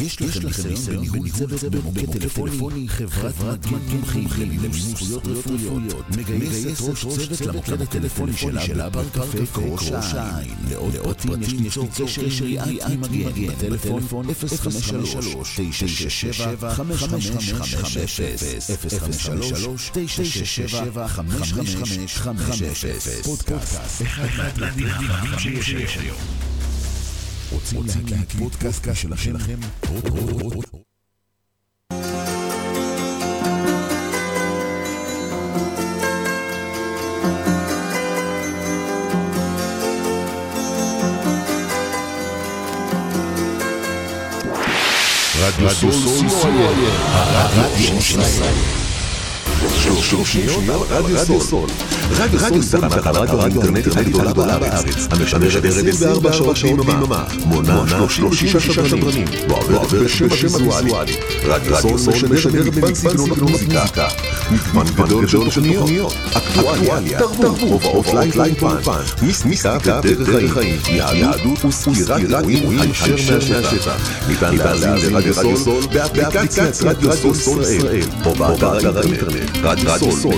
יש לכם ניסיון בניהול צוות במוקד טלפוני, חברת מומחים למימוש זכויות רפואיות, מגייסת ראש צוות למוקד הטלפוני שלה בפארק קפה ראש העין. לעוד פרטים יש ליצור קשר עם מגן בטלפון 053-967-5550 053-967-5550 פודקאסט אחד מהתלמידים שיש היום רוצים להקים פודקאסט שלכם? רדיו סול סול, הרדיו של ישראל. 30 שניות על רדיו סול. רדיו סול תחנת הרדיו האינטרנטית הגדולה בארץ, המשדרת 24 שעות ביממה, מונה 36 שדרנים, ועובדת בשם הוויזואלי. רדיו סול משדר במגוון סגנונות מוזיקה, מגוון גדול של תוכניות, אקטואליה, תרבות, הופעות לייב באולפן, מיסטיקה ודרך חיים, יהדות וסקירת אירועים הישר מהשטח. ניתן להאזין לרדיו סול באפליקציית רדיו סול ישראל, או באתר האינטרנט. רדיו סול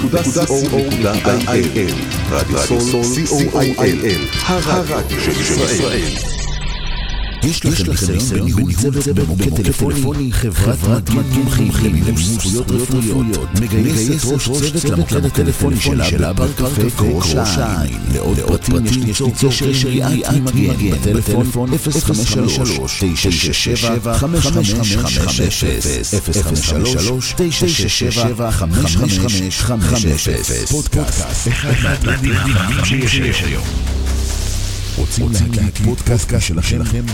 co.il הרדיו של ישראל יש לכם ניסיון בניהול צוות במוקד טלפוני, חברת מגן מומחים למימוש זכויות רפואיות, מגייסת ראש צוות למוקד הטלפוני שלה בפארק קפה ראש העין. לעוד פרטים יש ליצור קשר עם מגן בטלפון 053-967-5550 פודקאסט אחד מהתלמידים שיש היום רוצים להקים פודקאסט שלכם?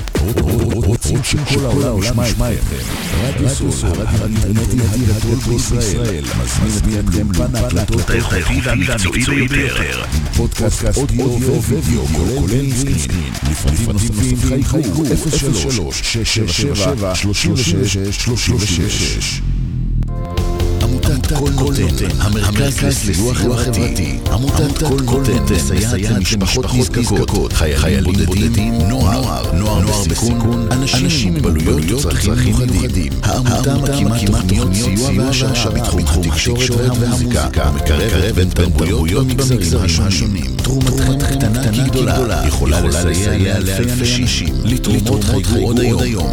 רוצים שכל העולם ישמע אתכם? רדיו סול, האינטרנטי הגדול בישראל, מזמין אתכם כאן להקלטות האיכותי והמקצועי ביותר. פודקאסט אודיו ווידאו, כולל אינסקרין. לפרטים נוספים חייגו. 03-677-3636 עמותת כל נותן, המרכז לסיוע חברתי. עמותת כל נותן מסייעת למשפחות נזקקות, חיילים בודדים, נוער, נוער. בסיכון, אנשים עם מוגבלויות וצרכים מיוחדים. העמותה מקימה תוכניות סיוע והשעה בתחום התקשורת והמוזיקה, מקרבת בין תרבויות במגזרים השונים. תרומתכם קטנה כגדולה, יכולה לסייע לאלפי אנשים. לתרומות חייגו עוד היום,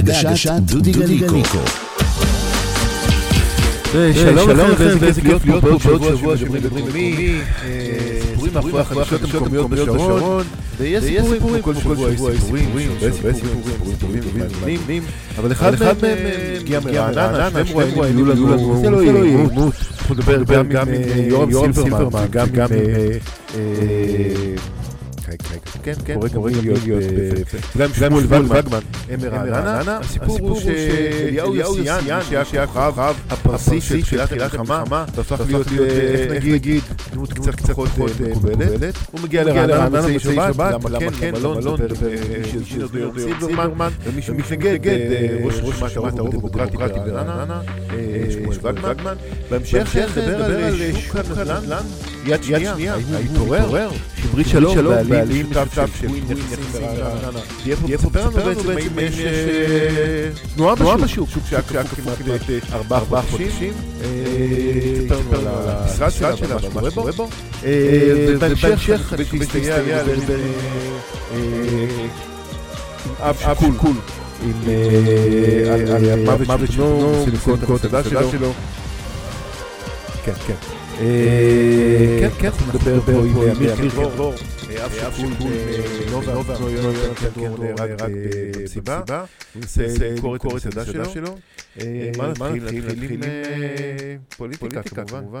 בהגשת דודי גליקו. שלום לכם, ואיזה כיף להיות פה בעוד שבוע שמדברים מקומי, סיפורים מאחורי החדשות המקומיות בשרון, ויש סיפורים, כל שבוע יש סיפורים, סיפורים טובים ומעניינים, אבל אחד מהם הגיע מרעננה, שהם רואים היו לנו, זה לא יהיה עימות, אנחנו נדבר גם עם יורם סילברמן, גם עם... כן, כן, קורא קורא להיות, גם שמואל וגמן, מרעננה, הסיפור הוא שאליהו יוסיאן, שהיה כוכב הפרסי של תחילת המלחמה, והפך להיות, איך נגיד, דמות קצת פחות מקובלת, הוא מגיע לרעננה במוצאי שבת, למה כן, למלון, של סילברמן, ומי שמתנגד, ראש רשימת הרוב הדמוקרטי ברעננה, שמואל וגמן, בהמשך נדבר על שוק הנדל"ן, יד שנייה, ההתעורר, שברית שלום, בעלים שותף של נכנסים ברעננה. יהיה פה ספר לנו בעצם אם יש תנועה בשוק, שוק שהיה כמעט ארבעה חודשים. ספר לנו על המשרד שלה, מה שקורה בו. ובהמשך, כשנסתייע לדבר עם אב שכול. עם המוות של בנו, סיפור את הדת שלו. כן, כן. כן, כן, אנחנו נדבר פה עם אמיר קירקור, אב שכול נובה, כדור נהרג במסיבה, הוא ניסה למכור את הדה שלו. מה נתחיל? נתחיל עם פוליטיקה כמובן.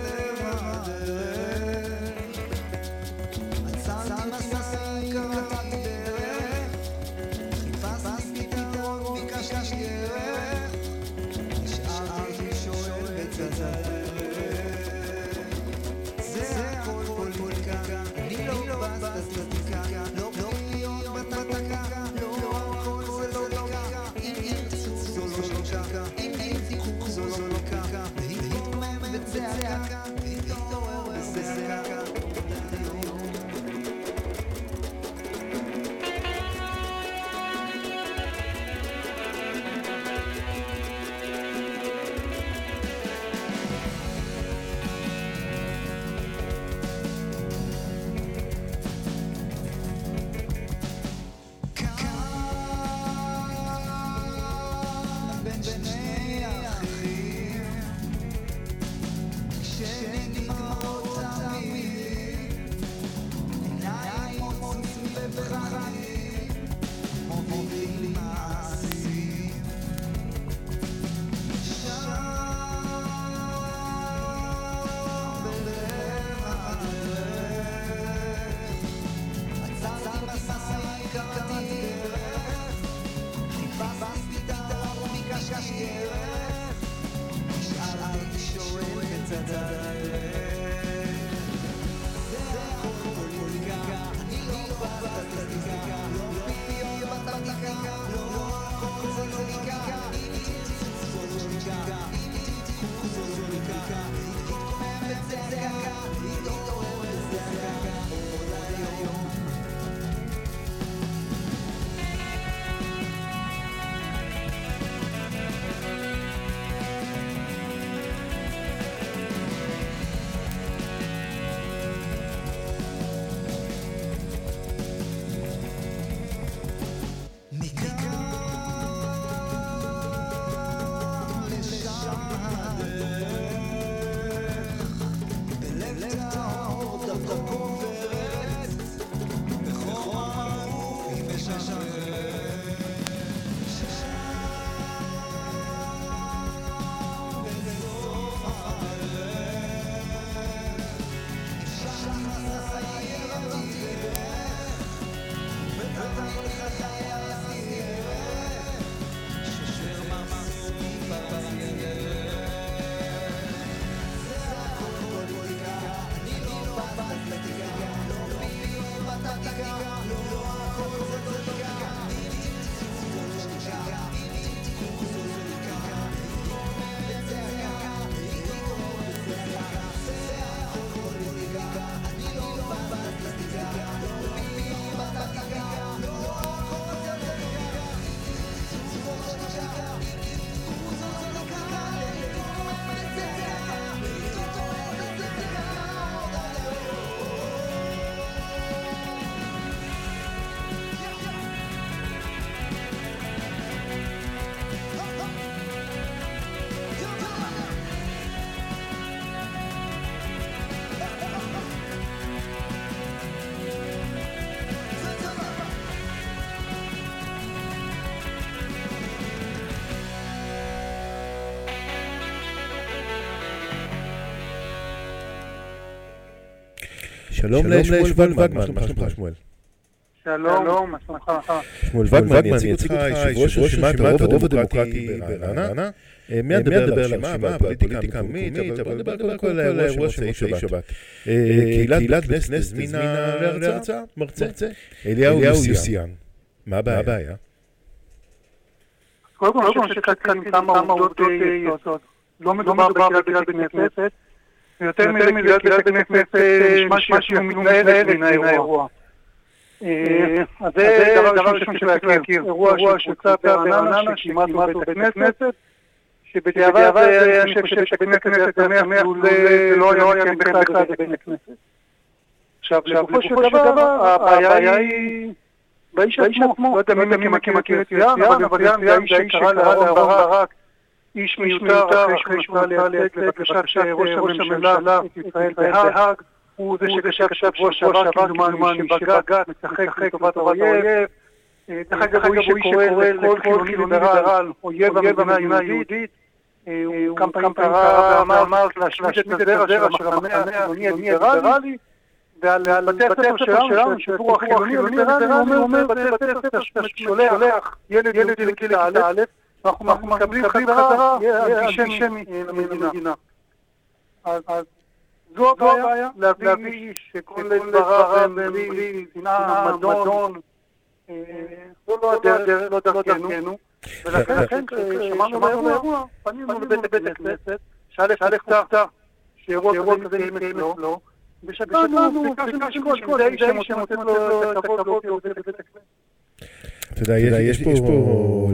שלום לשמואל וגמן, מה שלומך שמואל? שלום, מה שלומך? שמואל וגמן יציג אותך יושב ראש רשימת הרוב הדמוקרטי ברעננה. מיד נדבר על הרשימה והפוליטיקה המקומית, אבל נדבר קודם כל על האירוע של מוצאי שבת. קהילת כנסת הזמינה להרצאה, מרצה, אליהו יוסיאן. מה הבעיה? קודם כל, אני חושב שכאן כמה עובדות יסוד. לא מדובר בקהילת בית כנסת, ויותר מזה, קהילת בית כנסת משהו מתנהל מן האירוע. אז זה דבר ראשון שצריך להכיר. אירוע שיצא ברעננה, שכמעט הוא בית הכנסת, שבדיעבד אני חושב שבית הכנסת שמח לולא לא היה בכלל בית הכנסת. עכשיו, לגופו של דבר, הבעיה היא באיש עצמו. לא יודע מי מכיר את ציון, אבל זה האיש שקרא לאהרון ברק איש מיותר אחרי שהוא נסע לייצג לבקשת ראש הממשלה את ישראל בהאג. הוא זה שכתב שבוע שעבר כמדומני שבג"ץ משחק לטובת האויב. דרך אגב, הוא איש שקורא לכל חילוני ליברל אויב המדינה היהודית. הוא כמה פעמים קרא ואמר להשמיד את הזרע של המחנה החילוני הליברלי. ועל בתי הספר שלנו, שהסיפור החילוני הליברלי, הוא אומר בתי הספר ששולח ילד יהודי לכיתה א', אנחנו מקבלים חזרה אנטישמי למדינה. אז זו הבעיה, להביא שכל דבריו בלי שנאה, מדון, זו לא דרכנו. ולכן כששמענו באירוע, פנינו לבית הכנסת, שא' הופתע שאירוע כזה מתקיים אצלו, ושקלנו, ביקשנו לשקול, האיש שמוצא לו את הכבוד להיות בבית הכנסת. אתה יודע, יש פה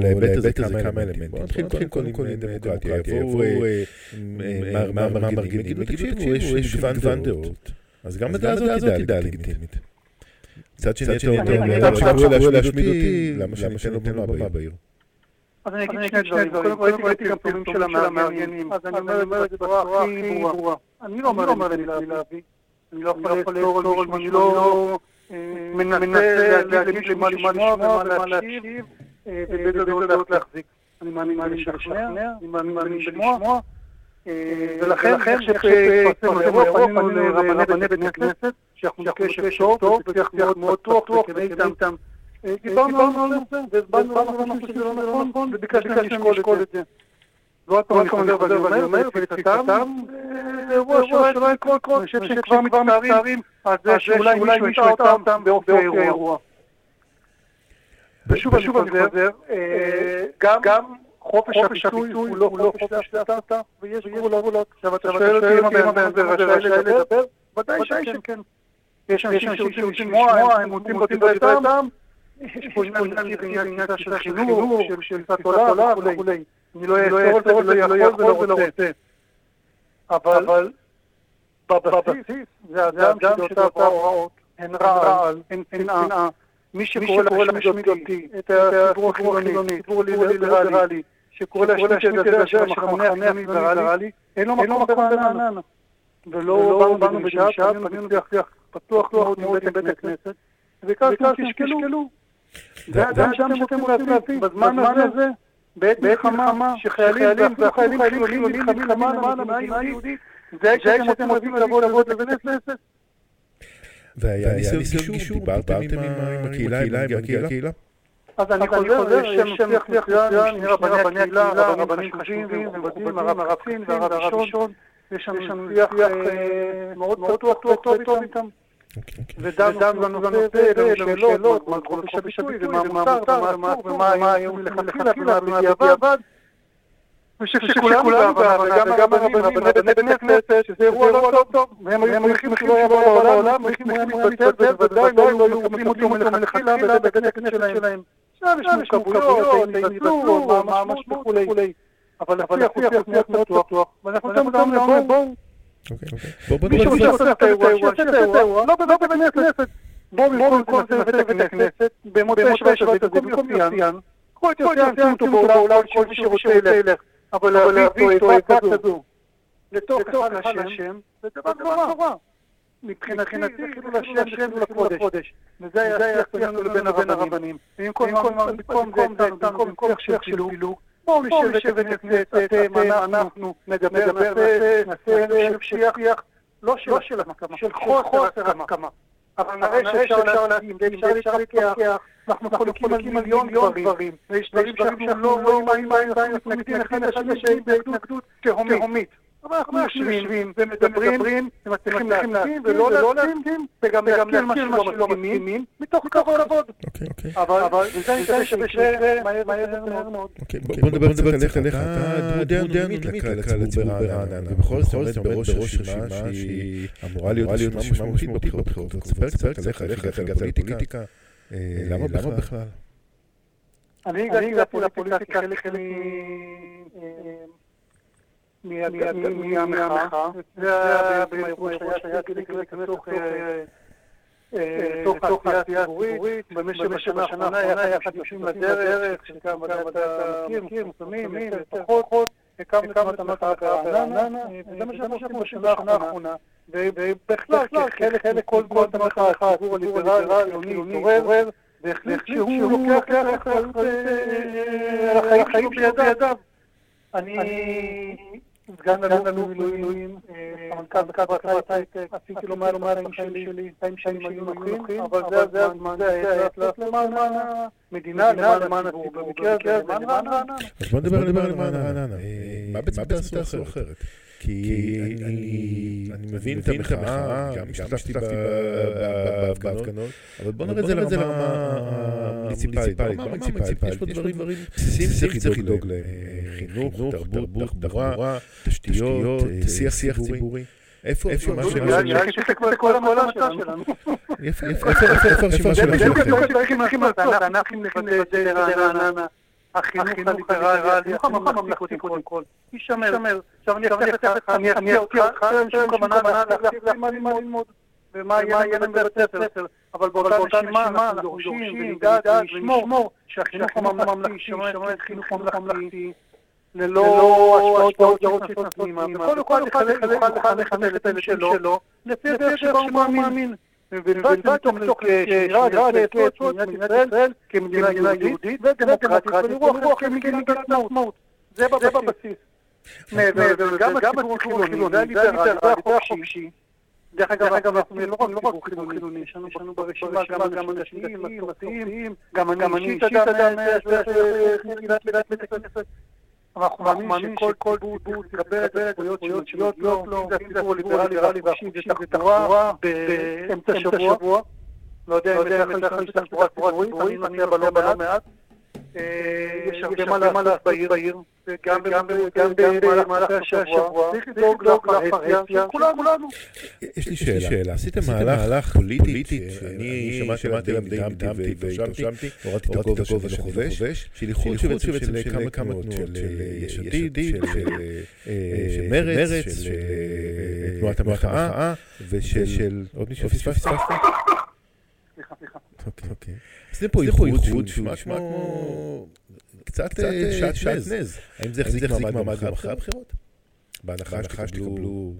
להיבט הזה כמה אלמנטים. נתחיל קודם כל עם דמוקרטיה. יבואו מה מרגילים, יגידו, תקשיבו, יש מגוון דעות. אז גם הדעה הזאת היא דעה לגיטימית. מצד שני, אתה אומר, עכשיו להשמיד אותי, למה שאני אתן לו במה בעיר? אז אני אגיד שני דברים. קודם כל, ראיתי גם פרסומים של המארגנים. אז אני אומר את זה בצורה הכי ברורה. אני לא אומר להם להביא. אני לא יכול לאסור על אני לא מנסה להגיד למה לשמוע ומה להקשיב, ובאיזה דעות להחזיק. אני מאמין לשכנע, אני מאמין לשמוע, ולכן כשפרסם האירוע פנינו לרבני בית כנסת, שאנחנו בקשר טוב, בשיח מאוד פתוח, וכדי איתם. דיברנו על זה, והסברנו למה שזה לא נכון, וביקשנו לשקול את זה. לא רק אני חוזר ואני אומר, ולצדם, זה אירוע שלא כל, אני חושב שכבר מצטערים, אז שאולי מישהו ישמע אותם באופי האירוע. ושוב אני חוזר, גם חופש הביטוי הוא לא חופש דעתה, ויש גבולות. עכשיו אתה שואל אותי אם הבן הזה רשאי לדבר? ודאי שכן. יש אנשים שרוצים לשמוע, הם רוצים בדברי טעם, יש פה עניין של חינוך, של תפיסת עולם וכולי. אני לא אאסור את זה ולא יכול ולא רוצה. אבל בבסיס זה אדם שדעותיו ההוראות הן רעל, הן שנאה. מי שקורא להשמיד אותי, את הציבור החילוני, הציבור הליברלי, שקורא להשמיד את זה של המחנה הליברלי, אין לו מקום ברעננה. ולא באנו בדרישה, פנינו בשיח פתוח מאוד עם בית הכנסת, וביקשנו תשקלו. זה אדם שאתם רוצים להביא בזמן הזה. בעת מלחמה, שחיילים והחיילים חיילים נלחמים למען המדינה היהודית, זה שאתם רוצים לבוא לעבוד בבית הכנסת? והיה ניסיון גישור, דיברתם עם הקהילה, עם הקהילה? אז אני חוזר, יש שם שיח מצוין עם רבני הקהילה, רבנים חשובים ומכובדים, הרב רפין והרב ראשון, יש לנו שיח מאוד פתוח וטוב איתם. ודנו בנושא, העלינו שאלות, מה חופש הביטוי, ומה מותר, ומה אסור, ומה היום לכתחילה, ומה בדיעבד. ושכולנו וגם הרבנים, רבני כנסת, שזה אירוע לא טוב, והם היו צריכים שלא יבוא לעולם, צריכים להתבטל, ובוודאי לא היו מקבלים אותו מלכתחילה בבית הכנסת שלהם. עכשיו יש מורכבויות, התנצלו, מה המשמעות וכולי. אבל השיח הוא שיח מאוד פתוח, ואנחנו גם בואו מישהו שעושה את האירוע, שיעשה את האירוע, לא בבית הכנסת. בואו במקום זה בבית הכנסת, במוצאי שבת הזה, במקום יוסיאן, קחו את יוסיאן, שימו אותו באולם, כל מי שרוצה ילך, אבל להביא איתו איפה כזו, לתוך היכל השם, זה דבר נורא. מבחינתי זה חילול השם וחילול הקודש. וזה היה השיח בינינו לבין הרבנים. במקום זה, במקום שיח של פילוג, בואו נשב ונצא, אתם, אנחנו, נדבר, נעשה, נעשה שיח, לא של הסכמה, של חוסר הסכמה. אבל נראה שאפשר להסכים, אפשר להתווכח, אנחנו חולקים על מיליון דברים, ויש דברים שאנחנו לא רואים עין בעין, אנחנו מתנגדים אחד לשני בהתנגדות תהומית. אבל אנחנו יושבים ומדברים ומצליחים להסכים ולא להסכים וגם להסכים מה שלא מסכימים מתוך כבוד. אוקיי, אוקיי. אבל זה מקווה שיקרה מהר מאוד. אוקיי, בוא נדבר קצת עליך. אתה דמות אנונימית לקהל הציבור ברעננה, ובכל זאת עומד בראש רשימה שהיא אמורה להיות רשימה משמעותית בבחירות. תספר קצת עליך, איך הגעת לפוליטיקה, למה בכלל? אני הגעתי לפוליטיקה חלק מהמחאה. זה היה באירוע שהיה להיכנס לתוך העשייה הציבורית. במשך השנה האחרונה יחד יושבים לדרך, שגם אתה מכיר, מוסלמים, פחות. הקמנו את המחאה ברעננה, וזה מה שאנחנו עושים בשנה האחרונה. ובכלל, חלק כל תנועת המחאה, הציבור הליברלי, החילוני, התעורר, והחליט שהוא לוקח אחריות על החיים בידיו. אני סגן אלוף במילואים, סמנכ"ל בחברת הייטק, עשיתי לו מעל ומעל החיים שלי, חיים שלי היו נוחים, אבל זה הזמן, זה העת למען המדינה, למען הציבור, במקרה הזה. למען רעננה. אז בוא נדבר למען רעננה. מה בעצם תעשו אחרת? כי אני מבין את המחאה, גם השתתפתי בהפגנות, אבל בוא נראה את זה לרמה המוניציפלית. ברמה המוניציפלית, יש פה דברים בסיסיים שצריך לדאוג להם. חינוך, תרבות, תחבורה, תשתיות, שיח ציבורי. איפה הרשימה שלנו? נראה לי שתקבע את כל המועלה שלנו. יפה, יפה, איפה הרשימה שלנו? אנחנו נוודא לרעננה. החינוך הליברלי, החינוך הממלכתי קודם כל, יישמר. עכשיו אני אפתיע אותך, אין שום כוונה להחליט מה ללמוד ומה יהיה להם בבית ספר, אבל באותה נשימה אנחנו דורשים ונדאג ונשמור שהחינוך הממלכתי יישמר חינוך ממלכתי ללא השפעות זרות שנכנסות פנימה, וכל אחד יוכל לחנך את הילדים שלו לפי הדרך שבה הוא מאמין. ובלבד תוך שמירה על ערכי מדינת ישראל כמדינה יהודית ודמוקרטית ולרוח כמגילת העצמאות. זה בבסיס. וגם הציבור החילוני והחופשי דרך אגב, אנחנו לא רק ציבור חילוני, יש לנו ברשימה גם אנשים מסורתיים, גם אני אישית אדם מגילת בית הכנסת. אנחנו מאמינים שכל ציבור יקבל את הזכויות שמגיעות לו, אם זה הציבור הליברלי והחופשי ותחבורה באמצע השבוע. לא יודע אם יש לך תחבורה ציבורית, אני מציע בה לא מעט. יש הרבה מה לעשות בעיר, וגם במהלך השבוע, צריך לדאוג לפרהסיה, כולנו. יש לי שאלה, עשיתם מהלך פוליטי, שאני שמעתי עליו די נדהמתי והתרשמתי, הורדתי את הכובע של חובש, של איחוד שבעצם של כמה תנועות, של יש עתיד, של מרצ, של תנועת המחאה, ושל עוד מישהו פספסתי? סליחה, סליחה. אוקיי. עשיתם פה איחוד שהוא נשמע כמו קצת שעטנז. האם זה יחזיק מעמד גם אחרי הבחירות? בהנחה שתקבלו...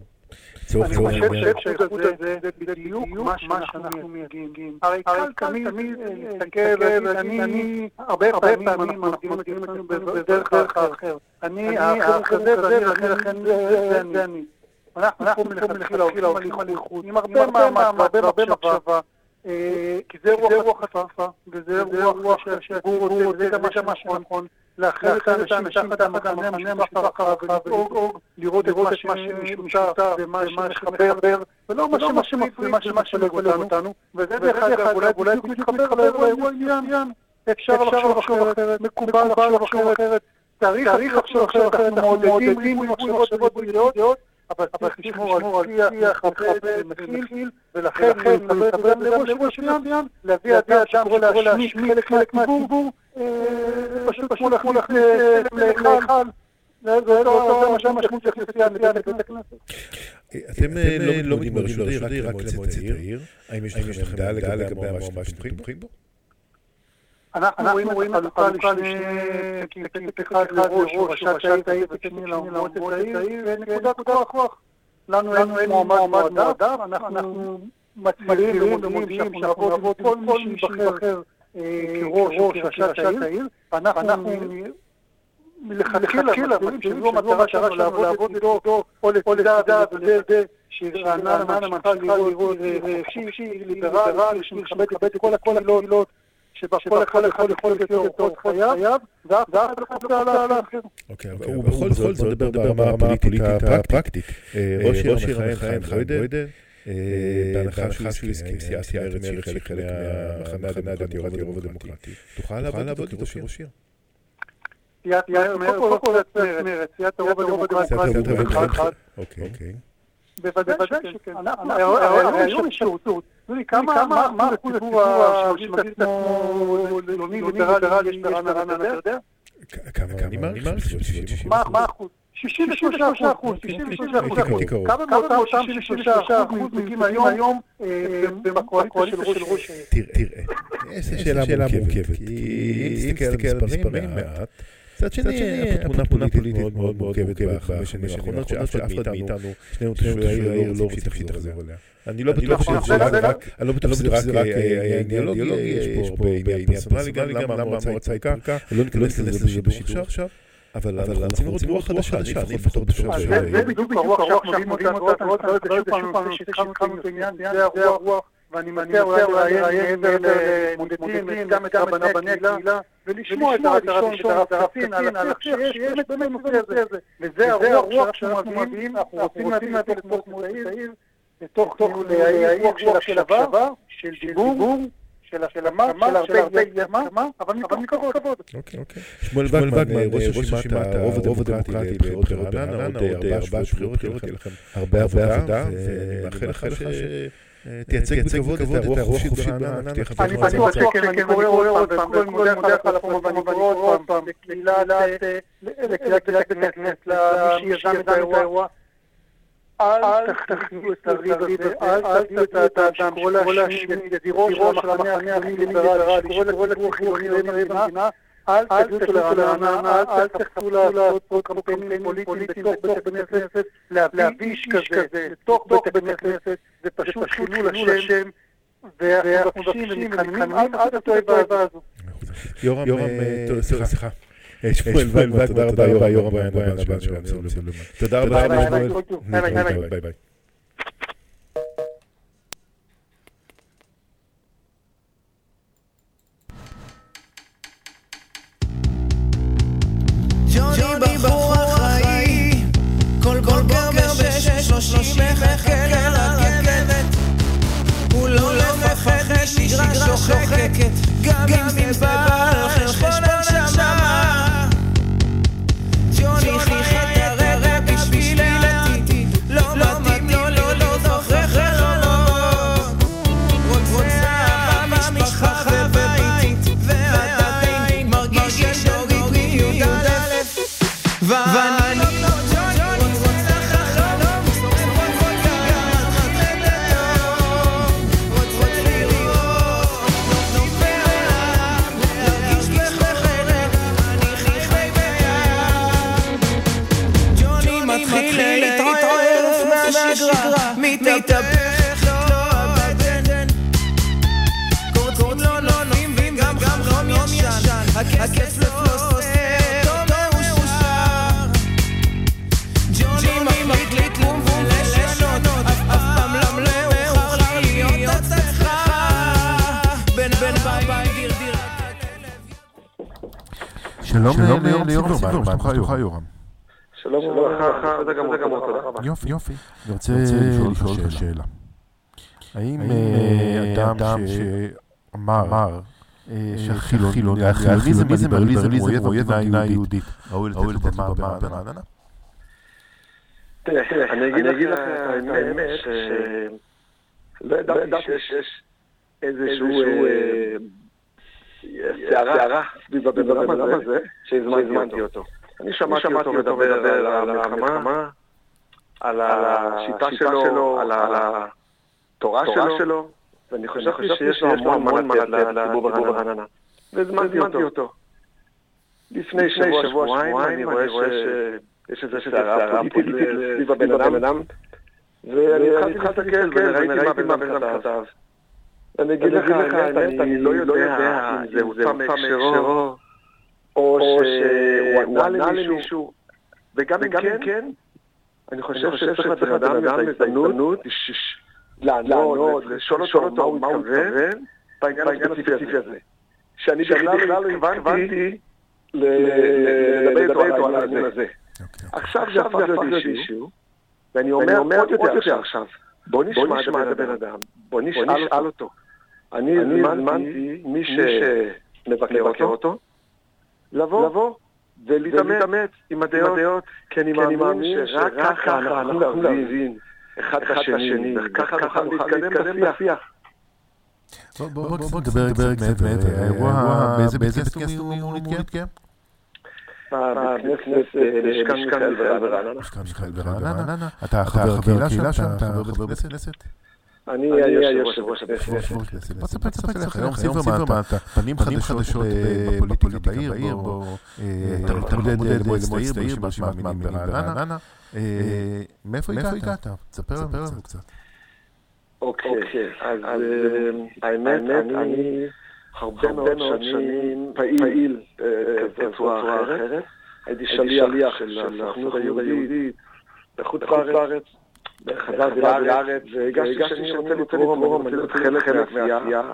אני חושב שהאיחוד הזה זה בדיוק מה שאנחנו מייצגים. הרי קל תמיד להסתכל ולהגיד, אני הרבה פעמים אנחנו מגדירים את עצמנו בדרך אחר. אני האחר הזה ואני לכן זה אני. אנחנו פה מלכתחילה הולכים על איחוד עם הרבה מאמץ והרבה מחשבה. כי זה רוח החטפה, וזה רוח שהציבור רוצה, וזה גם מה שנכון. לאחר את האנשים תחת המחנה המשפחה ולדאוג לראות את מה שמשותף ומה שמחבר, ולא מה שמפריד ומה שמפלג אותנו. וזה דרך אגב, אולי בדיוק מתחבר לאירוע עניין. אפשר לחשוב אחרת, מקובל לחשוב אחרת, צריך לחשוב אחרת, אנחנו מעודדים מחשבות בריאות, אבל צריך לשמור על שיח מכבד ומכיל, ולכן להתחבר לאירוע מסוים, להביא אדם שקורא להשמיד חלק מהציבור, פשוט כמו להכניס להיכל. זה מה שהמשמעות של כנסייה בבית הכנסת. אתם לא מודיעים ברשות העיר, רק למועצת העיר. האם יש לכם דעה לגבי המועמד שאתם תומכים בו? אנחנו רואים את החלוקה לשני פתק אחד לראש ראשת העיר ושני למועצת העיר. ונקודת כוח. לנו אין מועמד מועדף, אנחנו מצהירים ומודיעים שאנחנו נעבוד כל מי שייבחר כראש ראשת העיר. אנחנו מלכתחילה מצהירים שזו המטרה שלנו לעבוד איתו או לצדה וזה שרעננה ממשיכה לראות חופשי, ליברלי, שמכבד את כל הקהילות שבה כל אחד יכול לחיות את אורח חייו, ואף אחד לא רוצה על האחר. אוקיי, אבל ובכל זאת, בוא נדבר ברמה הפוליטית הפרקטית. ראש עיר המכהן חיים בוידר, בהנחה שהוא הסכים, סיעת מרצ שהיא חלק מהמחנה הדמוקרטי, הרוב הדמוקרטי. תוכל לעבוד איתו כראש עיר? סיעת מרצ, סיעת הרוב הדמוקרטי. אוקיי. בוודאי שכן. הרעיון הוא שירות. כמה אחוז הציבור שמגדיר את עצמו חילוני ליברלי יש ברעננה, אתה יודע? כמה? אני מעריך מה אחוז? 63 אחוז, 63 אחוז. כמה מאותם 63 אחוז מגיעים היום בקואליציה של ראש העיר? תראה, זו שאלה מורכבת. כי אם תסתכל על המספרים מעט, מצד שני, התמונה פוליטית מאוד מאוד מורכבת בחמש שנים האחרונות, שאף אחד מאיתנו, שנינו תושבי העיר לא רוצים שתחזור אליה. אני לא בטוח שזה רק, אני לא בטוח שזה רק אידיאולוגי, יש פה עניין פרסונלי, גם למה המועצה הייתה, לא ניכנס לזה בשידור עכשיו. אבל אנחנו רוצים לראות רוח חדשה, אני לפחות בתושב העיר. זה בדיוק הרוח שאנחנו מביאים אותה, זה שוב פעם שהתחלנו את העניין, זה הרוח. ואני מציע אולי לראיין מעבר למודדים, גם את רבני הקהילה, ולשמוע את הראשון, את הרב קפין, על השיח שיש באמת בנושא הזה. וזה הרוח שאנחנו מביאים, אנחנו רוצים להביא לתוך מועצת העיר, לתוך העיר של הקשבה, של דיבור, של הסכמה, של הרבה הסכמה, אבל מכבוד. אוקיי, אוקיי. שמואל וגמן, ראש רשימת הרוב הדמוקרטי בבחירות ברעננה, עוד ארבעה בחירות, יהיה לכם הרבה עבודה, ומאחל לך ש... תייצג בכבוד את הרוח החופשית ברעננה. אני בטוח שכן, אני קורא עוד פעם, ואני מודה לך על הפורום, ואני קורא עוד פעם, לקהילת בית הכנסת, למי שיזם את האירוע. אל תכניעו את הריב הזה, אל תביאו את האדם שקורא להשמיד את ידירו של המחנה הכי ליברלי, שקורא לציבור חילוני במדינה, אל אותו לרעננה, אל תחפו לעשות פה קמפיינים פוליטיים בתוך בית הכנסת, להביא איש כזה לתוך בית הכנסת, זה פשוט חילול השם, ואנחנו מבקשים ומתחננים, את האיבה הזו. יורם, סליחה. שמואל ולמן, תודה רבה, יורם בויין, תודה רבה, שמואל. ביי ביי. שלושים מחכה לרכבת. הוא לא מפחד משגרה שוחקת, גם אם זה בא שלומך יורם? שלום וברכה, בסדר גמור, תודה רבה. יופי, יופי. אני רוצה לשאול אותך שאלה. האם אדם שאמר שהחילוניזם הליברליזם הוא אויב המדינה היהודית, ראוי לתת לו במה ברעננה? תראה, אני אגיד לך את האמת, שלא ידעתי שיש איזשהו סערה סביב הבן אדם הזה, שהזמנתי אותו. אני שמעתי אותו מדבר על המלחמה, על השיטה שלו, על התורה שלו, ואני חשבתי שיש לו המון מה לתת לציבור ברעננה. והזמנתי אותו. לפני שבוע, שבועיים, אני רואה שיש איזו סערה פוליטית סביב הבן אדם, ואני התחלתי להסתכל וראיתי מה בן אדם כתב. אני אגיד לך האמת, אני לא יודע אם זה הוצא מהקשרו, או שהוא ענה למישהו, וגם אם כן, אני חושב שצריך לתת לבן אדם את ההזדמנות לענות, לשאול אותו מה הוא מתכוון בעניין הספציפי הזה. שאני בכלל לא התכוונתי לדבר איתו על העניין הזה. אוקיי. עכשיו זה הפך להיות אישיו, ואני אומר עוד יותר עכשיו, בוא נשמע את הבן אדם, בוא נשאל אותו. אני הזמנתי מי שמבקר אותו, לבוא ולהתעמת עם הדעות, כי אני מאמין שרק ככה אנחנו נבין אחד את השני, וככה נוכל להתקדם בשיח. בוא- בוא בוא נדבר קצת מעבר. האירוע, באיזה בית כנסת הוא אמור להתקיים? בכנסת יש כאן מיכאל ברעננה. יש כאן מיכאל ברעננה. אתה חבר הקהילה שם? אתה חבר בית כנסת? אני היושב ראש הכנסת. בוא תספר קצת עליך. היום סילברמן, אתה פנים חדשות בפוליטיקה בעיר, בוא תתמודד למועצת העיר ברשימת מאמינים ברעננה. אה, מאיפה הגעת? תספר לנו קצת. אוקיי, אז אה, האמת, אני הרבה מאוד שנים פעיל אה, בצורה אחרת. הייתי שליח של הסוכנות היהודית בחוץ לארץ. חזרתי לארץ והרגשתי שאני רוצה לתרום, אני רוצה להיות חלק מהעשייה.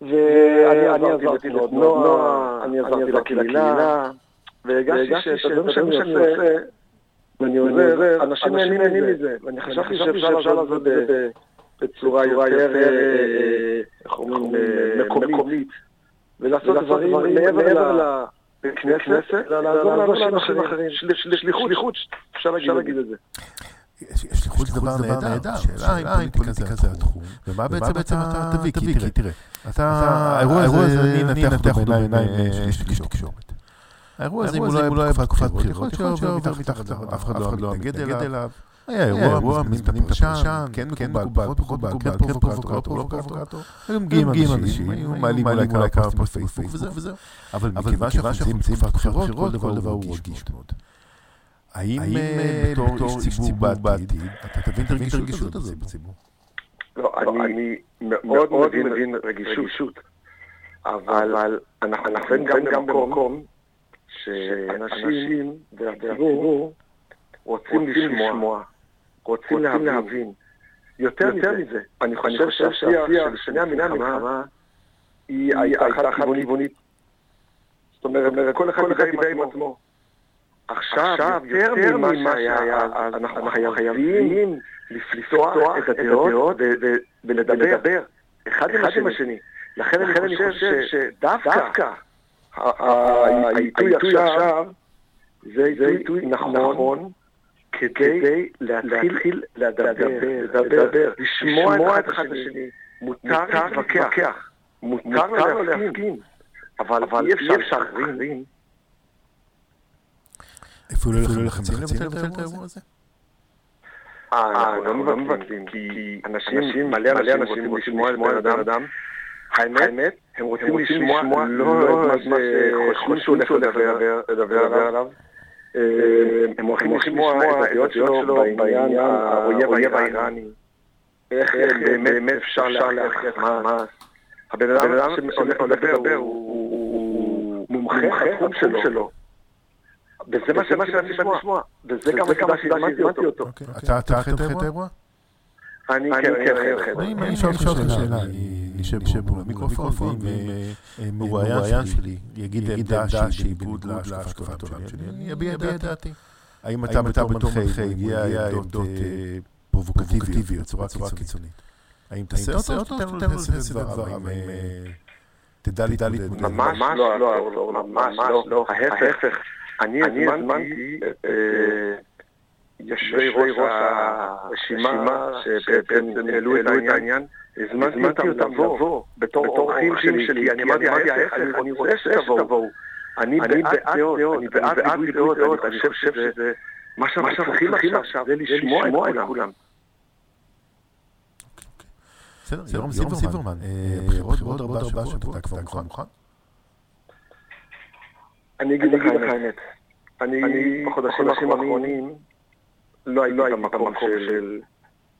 ואני עזרתי לתנועה, אני עזרתי לקהילה, והרגשתי שאת הדברים שאני עושה, ואני עוזר, אנשים נהנים מזה, ואני חשבתי שאפשר לעשות את זה בצורה יותר, אה, איך אומרים, אה, מקומית, ולעשות דברים מעבר לכנסת, לעזור לאנשים אחרים, שליחות, אפשר להגיד את זה. שליחות זה דבר נהדר, השאלה אם פוליטיקה זה התחום, ומה בעצם אתה תביא, כי תראה, אתה, האירוע הזה, אני אנתח אותו בעיניים איש תקשורת. האירוע הזה, אם הוא לא היה בתקופת בחירות, יכול להיות שעובר מתחת, אף אחד לא מתנגד אליו. היה אירוע, מזמין את הפרשן, כן מקובל, פחות מקובל, כן פרובוקטור, לא פרובוקטור. היו מגיעים אנשים, היו מעלים אולי כמה בפייסבוק וזהו. אבל מכיוון שאנחנו נמצאים בתקופת בחירות, כל דבר הוא רגיש מאוד. האם בתור איש ציבור בעתיד, אתה תבין את הרגישות הזאת בציבור? לא, אני מאוד מבין רגישות, אבל אנחנו נמצאים גם במקום שאנשים והציבור רוצים לשמוע, רוצים להבין. יותר מזה, אני חושב שהשיח של שני המלחמה היא הייתה חד-כיוונית. זאת אומרת, כל אחד דיבר עם עצמו. עכשיו, יותר ממה שהיה אז, אנחנו חייבים לפתוח את הדעות ולדבר אחד עם השני. לכן אני חושב שדווקא העיתוי עכשיו זה עיתוי נכון כדי להתחיל לדבר, לשמוע את אחד השני. מותר להתווכח, מותר להסכים, אבל אי אפשר להכווין. איפה לא יכולים לחצים לבטל את האירוע הזה? אה, לא מבטלים, כי אנשים, מלא אנשים רוצים לשמוע את בן אדם. האמת, הם רוצים לשמוע לא את מה שחושבים שהוא הולך לדבר עליו. הם הולכים לשמוע את הדעות שלו בעניין האויב האיראני. איך באמת אפשר להכריח חמאס. הבן אדם שהולך לדבר הוא מומחה בתחום שלו. וזה מה שאני לשמוע, וזה גם הסיבה שהזמנתי אותו. אתה אחרי את האירוע? אני כן, כן, אני אשאל אותך שאלה, אני נשב מול המיקרופון, ואם מרואיין שלי יגיד עמדה שהיא בניגוד להשקפת עולם שלי, אני אביע את דעתי. האם אתה בתור מנחה מגיע עמדות פרובוקטיביות בצורה קיצונית? האם תעשה אותו או תיתן לו את דבריו? תדע להתמודד. ממש לא, ממש לא, ההפך. אני הזמנתי את יושבי ראש הרשימה שבעצם העלו את העניין, הזמנתי אותם לבוא בתור אורחים שלי, כי אני אמרתי ההפך, אני רוצה שתבואו. אני בעד דעות, אני בעד ריבוי דעות, אני חושב שזה מה שאנחנו צריכים עכשיו, זה לשמוע את כולם. בסדר, ירום זיברמן, בחירות בעוד ארבעה שבועות, אתה כבר מוכן? אני אגיד לך האמת, אני בחודשים האחרונים לא הייתי במקום של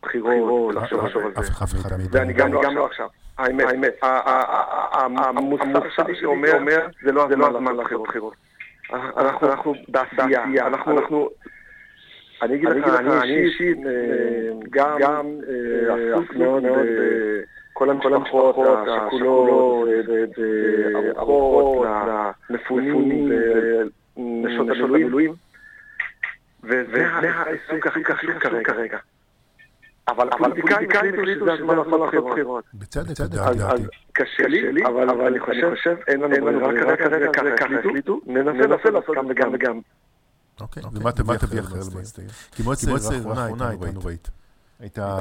בחירות, לחשוב על זה, ואני גם לא עכשיו, האמת, המוסר שלי אומר, זה לא הזמן לבחירות, אנחנו בעשייה, אנחנו, אני אגיד לך, אני אישית גם עסוק מאוד כל המשפחות השכולות, וארוחות למפונים ונשות המילואים. וזה העיסוק הכי חשוב כרגע. אבל הפוליטיקאים החליטו שזה הזמן לעשות בחירות. בצדק, אז. קשה לי, אבל אני חושב, אין לנו ברירה כרגע, ככה החליטו, ננסה לעשות גם וגם וגם. אוקיי, ומה תביא אחרי למועצת כי מועצת העיר האחרונה איתנו ראית. הייתה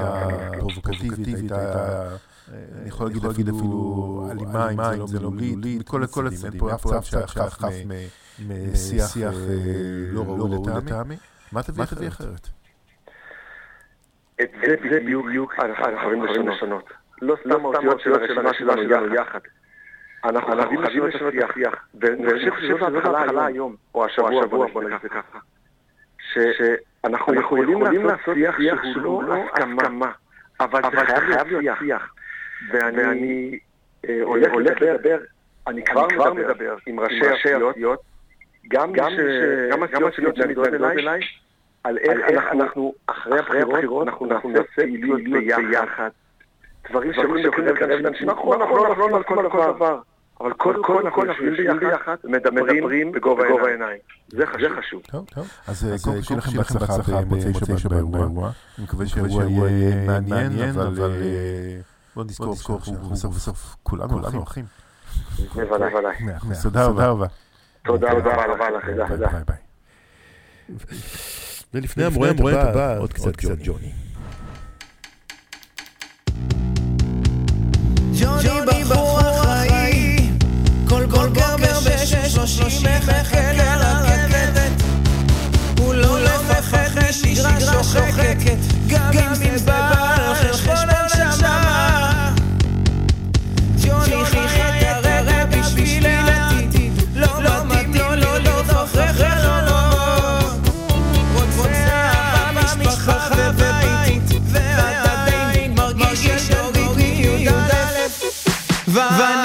פרובוקטיבית, הייתה, אני יכול להגיד אפילו אלימה, אם זה לא מילולית, מכל הצדדים. אין פה אף צד שחף משיח לא ראוי לטעמי. מה תביא אחרת? את זה בדיוק אנחנו חייבים לשנות. לא סתם האותיות של הרשימה שלנו יחד. אנחנו חייבים לשנות את השיח. ואני חושב שזאת ההתחלה היום, או השבוע, בוא נגיד ככה. שאנחנו יכולים לעשות שיח שהוא לא הסכמה, אבל זה חייב להיות שיח. ואני הולך לדבר, אני כבר מדבר עם ראשי הסיעות, גם הסיעות שמתנגדות אליי, על איך אנחנו, אחרי הבחירות, אנחנו נעשה פעילות ביחד. דברים שיכולים לקרב לאנשים. נכון, נכון, נכון, על כל דבר. אבל קודם כל אנחנו יושבים ביחד, מדברים בגובה העיניים. זה חשוב. טוב, טוב. אז קודם כל שיהיה לכם בהצלחה במוצאי שבת באירוע. אני מקווה שהאירוע יהיה מעניין, אבל בוא נזכור שבסוף כולנו אחים. בוודאי. תודה רבה. תודה רבה לך. ביי ביי. ולפני המרואיינת הבאה, עוד קצת ג'וני. ג'וני בחור אחראי כל בוקר בשש שלושים מחכה לרכבת הוא לא מפחד משגרה שוחקת גם אם זה ואני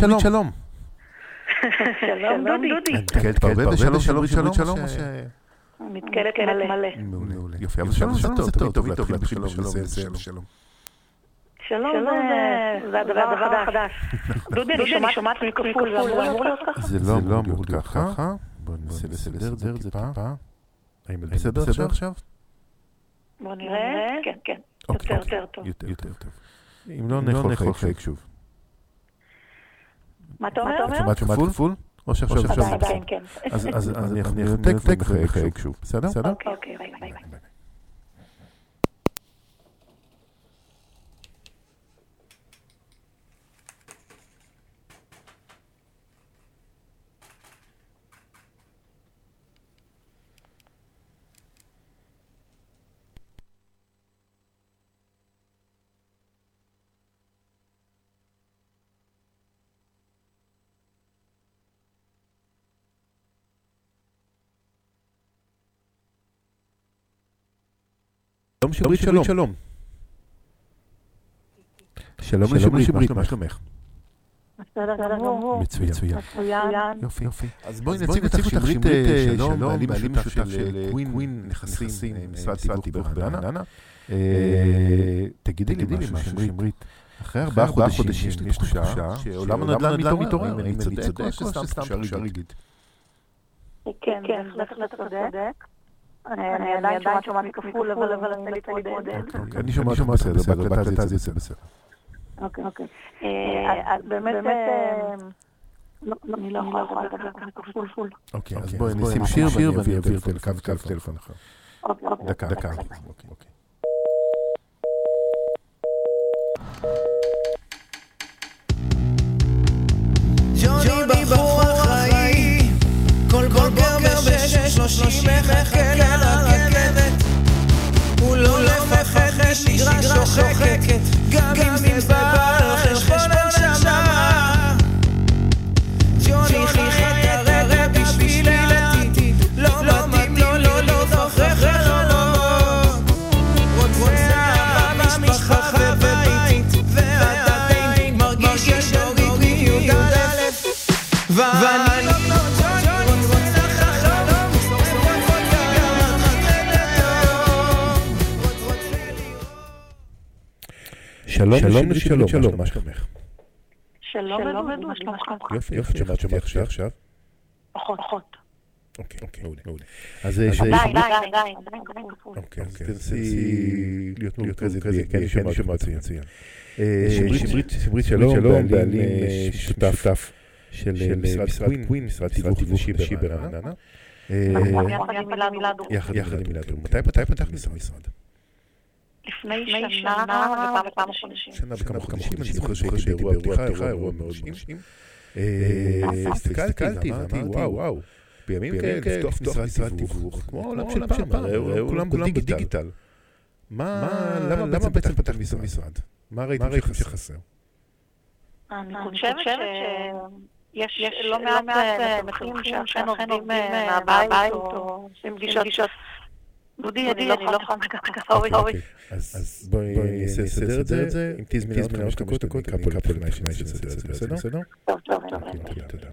שלום, שלום, דודי. נתקלת בהרבה שלום, שלום, שלום, שלום. נתקלת מלא. מעולה, מעולה. יופי, אבל שלום זה טוב, טוב להתחיל בשלום, שלום. שלום זה- זה הדבר החדש. דודי, אני שומעת מכפול, זה אמור להיות ככה? זה לא אמור להיות ככה. בוא ננסה לסדר את זה טיפה. האם את בסדר עכשיו? בוא נראה. כן, כן. אוקיי, יותר, אוקיי. טוב. יותר טוב. אם לא, נאכול חייק שוב. מה אתה אומר? שומעת כפול? כפול? או שעכשיו עדיין? עדיין, כן. אז אז אני אנתק וחייק שוב. בסדר? בסדר? אוקיי, אוקיי, ביי, ביי, שלום שברית שלום. שלום. שלום לשברית, מה שלומך? בסדר גמור. מצוין. יופי יופי. אז בואי נציג אותך שמרית אה, שלום, בעלים משותף של קווין נכסים, אה, משרד תיווך ברעננה. אה, תגידי לי משהו שמרית. אחרי ארבעה חודשים יש לי תחושה שעולם הנדל"ן מתעורר. האם אני צודק או שסתם תחושה רגעית? כן, כן, בהחלט אתה צודק. אני עדיין שומעת כפול, אבל אני רוצה להתמודד. אוקיי, אני שומעת בסדר, זה יוצא בסדר. אוקיי, אוקיי. אה, אה, אה, באמת... לא אני לא יכולה לדבר כפול. אוקיי, אז בואי נשים שיר ואני אעביר קו טלפון אחר. אוקיי, אוקיי. דקה, דקה. ג'וני בחור אחראי, כל בוקר בשש שלושים מחכה שלום, שלום לשלום, שלום, מה שלומך? שלום, מה שלומך? יופי, יופי, שמעת שמעת עכשיו עכשיו? פחות, פחות. אוקיי, אוקיי, מעולה, מעולה. אז אה, ש- די, די, די, די, עדיין כפול. אוקיי, אז תנסי להיות מרוכזת, כי אני שומע שמעת מצוין. אה, שמרית שמרית שלום, בעלים אה, שותף של אה, משרד קווין, משרד תיווך נשי ברעננה. אה, יחד עם מילאד רום. יחד יחד עם מילת רום. מתי מתי פתחת משרד? לפני שנה וכמה וכמה חודשים. שנה וכמה חודשים, אני זוכר שהייתי באירוע פתיחה, אירוע מאוד מרשים. אה, הסתכלתי ואמרתי, וואו, וואו, בימים כאלה לפתוח משרד תיווך, כמו העולם של פעם, כולם בדיגיטל. מה, למה בעצם פתחת משרד? מה ראיתם שחסר? אני חושבת שיש לא מעט מתמחים שאכן עובדים מהבית או עושים פגישות. דודי, אני לא יכולה לקחת ככה אורי. אוקיי, אז בואי נסדר את זה, אם זמינה עוד חמש דקות, אני אקרא פה לפני שנסדר את זה, בסדר? טוב, טוב, טוב. תודה,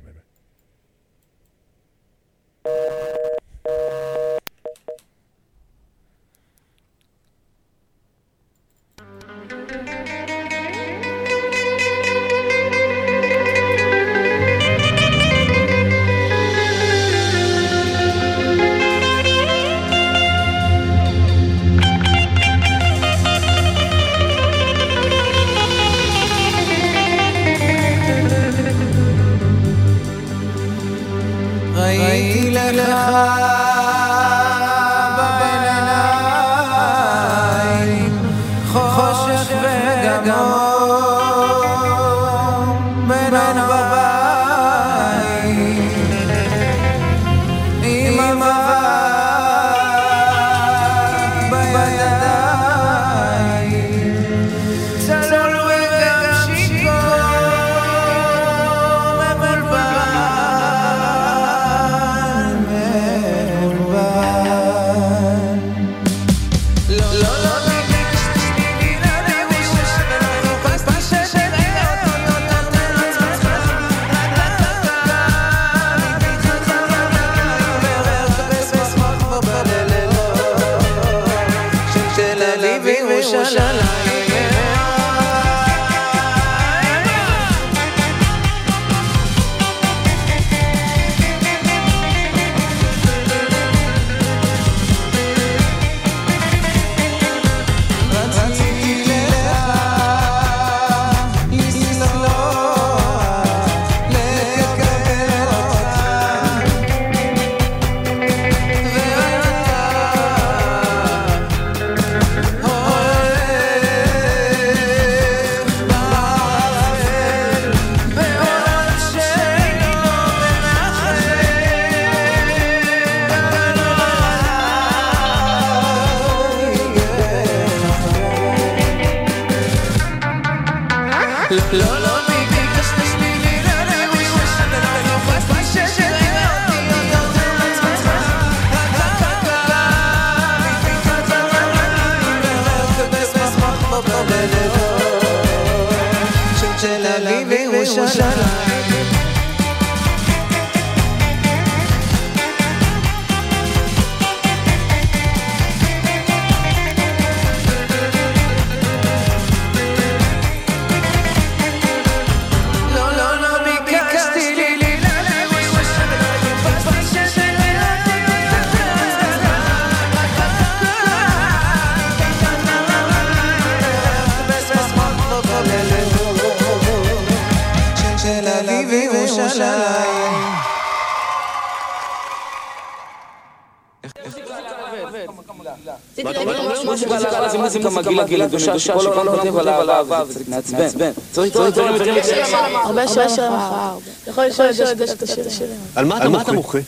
על מה אתה מוחה?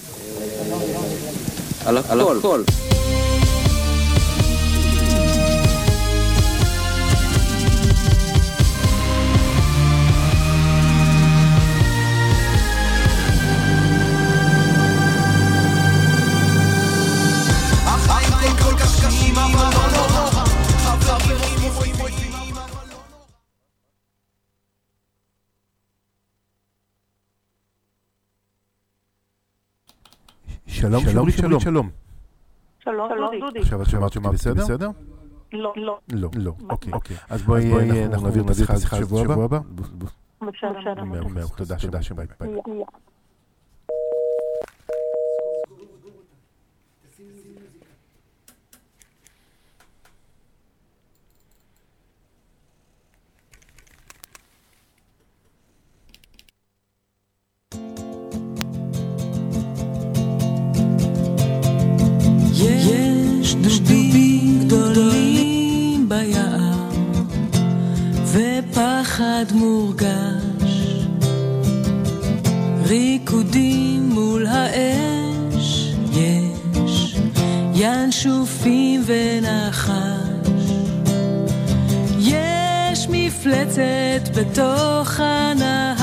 על הכל. שלום, שלום, שלום. שלום. שלום, דודי. עכשיו את שמעת שמע בסדר? בסדר? לא, לא. לא, לא, אוקיי. אז בואי אנחנו נעביר את השיחה הזאת שבוע הבא. בסדר. תודה, תודה, שביי. ופחד מורגש. ריקודים מול האש, יש ינשופים ונחש. יש מפלצת בתוך הנהר,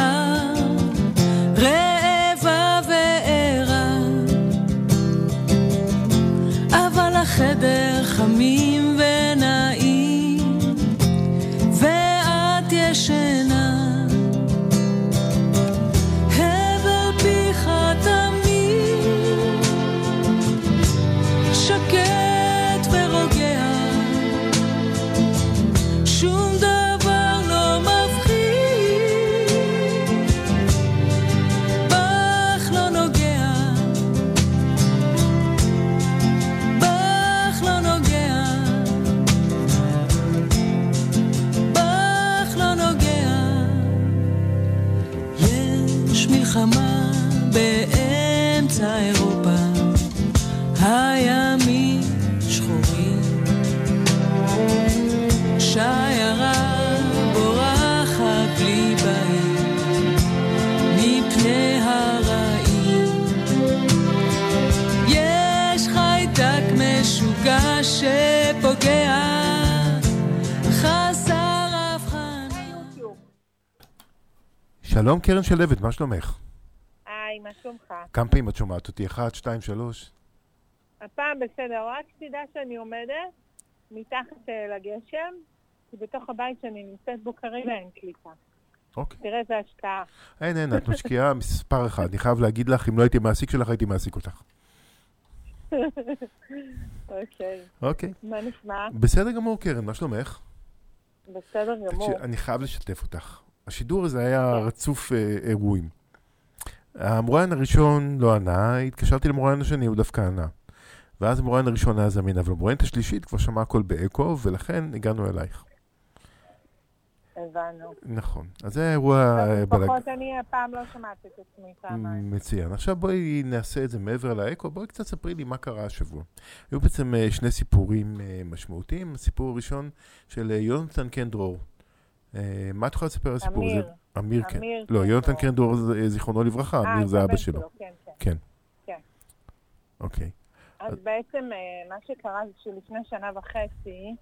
קרן שלוות, מה שלומך? היי, מה שלומך? כמה פעמים את שומעת אותי? אחת, שתיים, שלוש? הפעם בסדר, רק תדע שאני עומדת מתחת אה, לגשם, כי בתוך הבית שאני נמצאת בו כרגע אין קליטה. אוקיי. תראה איזה השקעה. אין, אין, את משקיעה מספר אחד. אני חייב להגיד לך, אם לא הייתי מעסיק שלך, הייתי מעסיק אותך. אוקיי. אוקיי. מה נשמע? בסדר גמור, קרן, מה שלומך? בסדר גמור. אני חייב לשתף אותך. השידור הזה היה רצוף אה, אירועים. המרואיין הראשון לא ענה, התקשרתי למרואיין השני, הוא דווקא ענה. ואז המרואיין הראשון היה זמין, אבל המרואיינת השלישית כבר שמעה הכל באקו, ולכן הגענו אלייך. הבנו. נכון. אז זה אירוע אה, בלג... לפחות אני הפעם לא שמעת את עצמי פעמיים. מצוין. עכשיו בואי נעשה את זה מעבר לאקו, בואי קצת ספרי לי מה קרה השבוע. היו בעצם אה, שני סיפורים אה, משמעותיים. הסיפור הראשון של יונתן קנדרור. מה את יכולה לספר על הסיפור הזה? אמיר. אמיר, כן. לא, יונתן קנדרור. קנדרור, זה- זיכרונו לברכה, אה, אמיר זה אבא שלו. כן, כן. כן. כן. אוקיי. אז בעצם אה, מה שקרה זה שלפני שנה וחצי,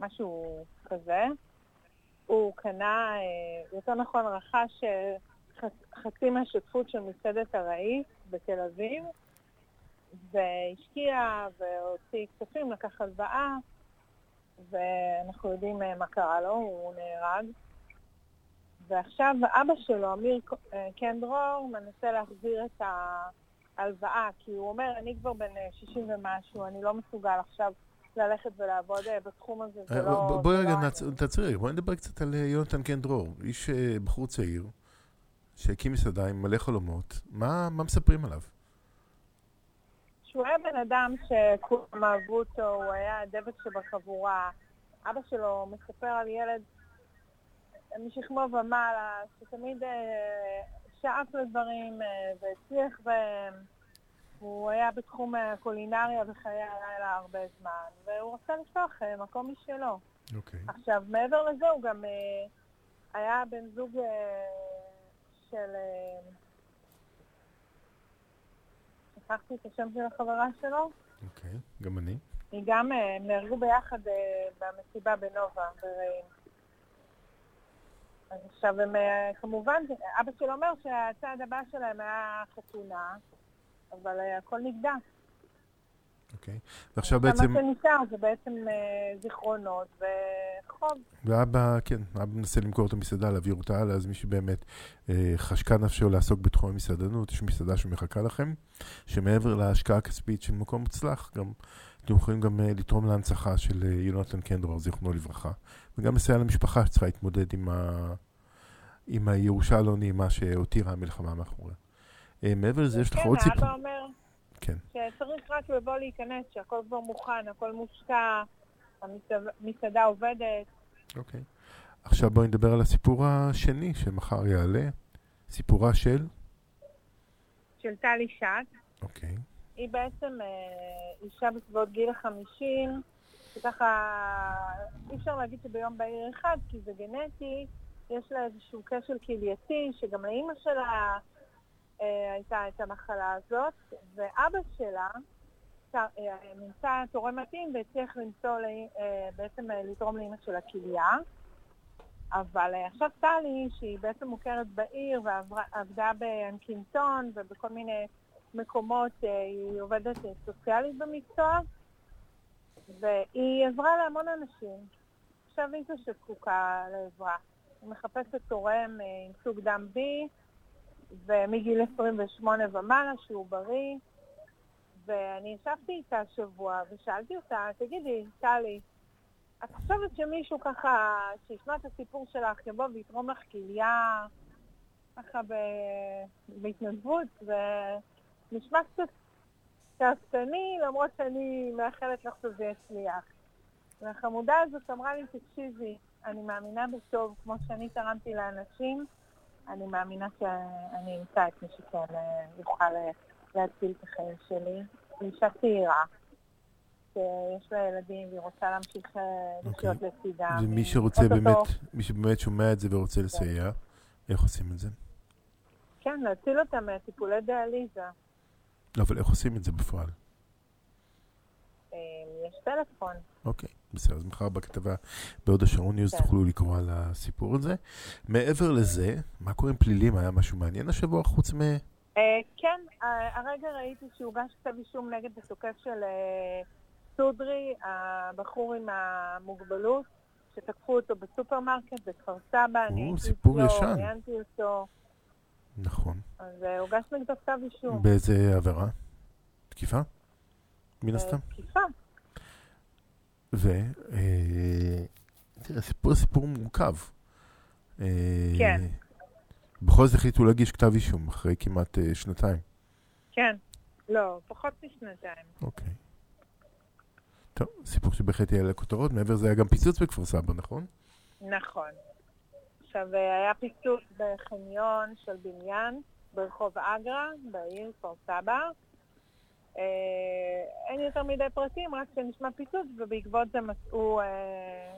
משהו כזה, הוא קנה, אה, יותר נכון רכש אה, חצי מהשותפות של מסעדת הרעי בתל אביב, והשקיע והוציא כספים, לקח הלוואה, ואנחנו יודעים אה, מה קרה לו, הוא נהרג. ועכשיו אבא שלו, אמיר אה, קן דרור, מנסה להחזיר את ההלוואה, כי הוא אומר, אני כבר בן אה, 60 ומשהו, אני לא מסוגל עכשיו ללכת ולעבוד אה, בתחום הזה, זה אה, לא... בואי רגע לא נעצ- תעצרי רגע, בואי נדבר קצת על אה, יונתן קנדרור. איש אה, בחור צעיר, שהקים מסעדה עם מלא חלומות. מה מספרים עליו? שהוא היה בן אדם שכולם אהבו אותו, הוא היה הדבק שבחבורה. אבא שלו מספר על ילד משכמו ומעלה, שתמיד אה, שאף לדברים אה, והצליח בהם, הוא היה בתחום הקולינריה וחיי הלילה הרבה זמן, והוא רוצה לפתוח אה, מקום משלו. אוקיי. עכשיו, מעבר לזה, הוא גם היה בן זוג של... שכחתי את השם של החברה שלו. אוקיי, גם אני. היא גם, אה, הם נהרגו ביחד אה, במסיבה בנובה, ברעים. אז עכשיו הם, אה, כמובן, אבא שלו אומר שהצעד הבא שלהם היה חתונה, אבל הכל נגדע. אוקיי. ועכשיו עכשיו בעצם, מה שנשאר זה בעצם אה, זיכרונות וחוב. ואבא, כן, אבא מנסה למכור את המסעדה, להעביר אותה הלאה, אז מי שבאמת אה, חשקה נפשו לעסוק בתחום המסעדנות, יש מסעדה שמחכה לכם, שמעבר להשקעה הכספית של מקום מוצלח, גם אתם יכולים גם אה, לתרום להנצחה של אה, יונתן קנדרור, זיכרונו לברכה, וגם לסייע למשפחה שצריכה להתמודד עם, ה... עם הירושה הלא נעימה שהותירה המלחמה מאחוריה. אה, מעבר לזה, יש לך כן, עוד סיפור? האבא אומר כן. שצריך רק לבוא להיכנס, שהכל כבר מוכן, הכל מושקע, המסעדה עובדת. אוקיי. עכשיו בואי נדבר על הסיפור השני שמחר יעלה, סיפורה של? של טלי שט. אוקיי. היא בעצם אה, אישה בסביבות גיל החמישים, שככה אי אפשר להגיד שביום בהיר אחד, כי זה גנטי, יש לה איזשהו כשל כלייתי, שגם לאימא שלה הייתה את המחלה הזאת, ואבא שלה אה, נמצא תורם מתאים והצליח למצוא, לי- אה, בעצם אה, לתרום לאימא שלה כליה. אבל אה, עכשיו טלי, שהיא בעצם מוכרת בעיר ועבדה באנקינטון ובכל מיני מקומות, אה, היא עובדת אה, סוציאלית במקצוע, והיא עזרה להמון אנשים. עכשיו היא זו שזקוקה לעזרה. היא מחפשת תורם אה, עם סוג דם B, ומגיל 28 ומעלה, שהוא בריא. ואני ישבתי איתה השבוע ושאלתי אותה, תגידי, טלי, את חושבת שמישהו ככה, שישמע את הסיפור שלך, יבוא ויתרום לך כליה, ככה ב... בהתנדבות, ונשמע קצת שאפתני, למרות שאני מאחלת לך שזה יצליח. והחמודה הזאת אמרה לי, תקשיבי, אני מאמינה בטוב, כמו שאני תרמתי לאנשים, אני מאמינה שאני אמצא את מי שכן אה, יוכל אה, להציל את החיים שלי. אישה צעירה, שיש לה ילדים והיא רוצה להמשיך אה, לחיות לצידם. ומי שרוצה באמת, מי שבאמת שומע את זה ורוצה לסייע, איך עושים את זה? כן, להציל אותם מטיפולי דיאליזה. לא, אבל איך עושים את זה בפועל? אה, יש טלפון. אוקיי, בסדר, אז מחר בכתבה בהוד השרון News כן. תוכלו לקרוא על הסיפור הזה. מעבר לזה, מה קורה עם פלילים? היה משהו מעניין השבוע חוץ מ... אה, כן, אה, הרגע ראיתי שהוגש כתב אישום נגד התוקף של סודרי, הבחור עם המוגבלות, שתקפו אותו בסופרמרקט בכפר סבא. אני הייתי ישן. ראיינתי אותו, נכון. אז הוגש נגדו כתב אישום. באיזה עבירה? תקיפה? מן אה, הסתם. תקיפה. ו... אה, תראה, סיפור סיפור מורכב. אה, כן. בכל זאת החליטו להגיש כתב אישום אחרי כמעט אה, שנתיים. כן. לא, פחות משנתיים. אוקיי. טוב, סיפור שבהחלט יעלה לכותרות. מעבר לזה היה גם פיצוץ בכפר סבא, נכון? נכון. עכשיו, אה, היה פיצוץ בחניון של בניין ברחוב אגרה, בעיר כפר סבא. אה, אין יותר מדי פרטים, רק שנשמע פיצוץ, ובעקבות זה מצאו אה,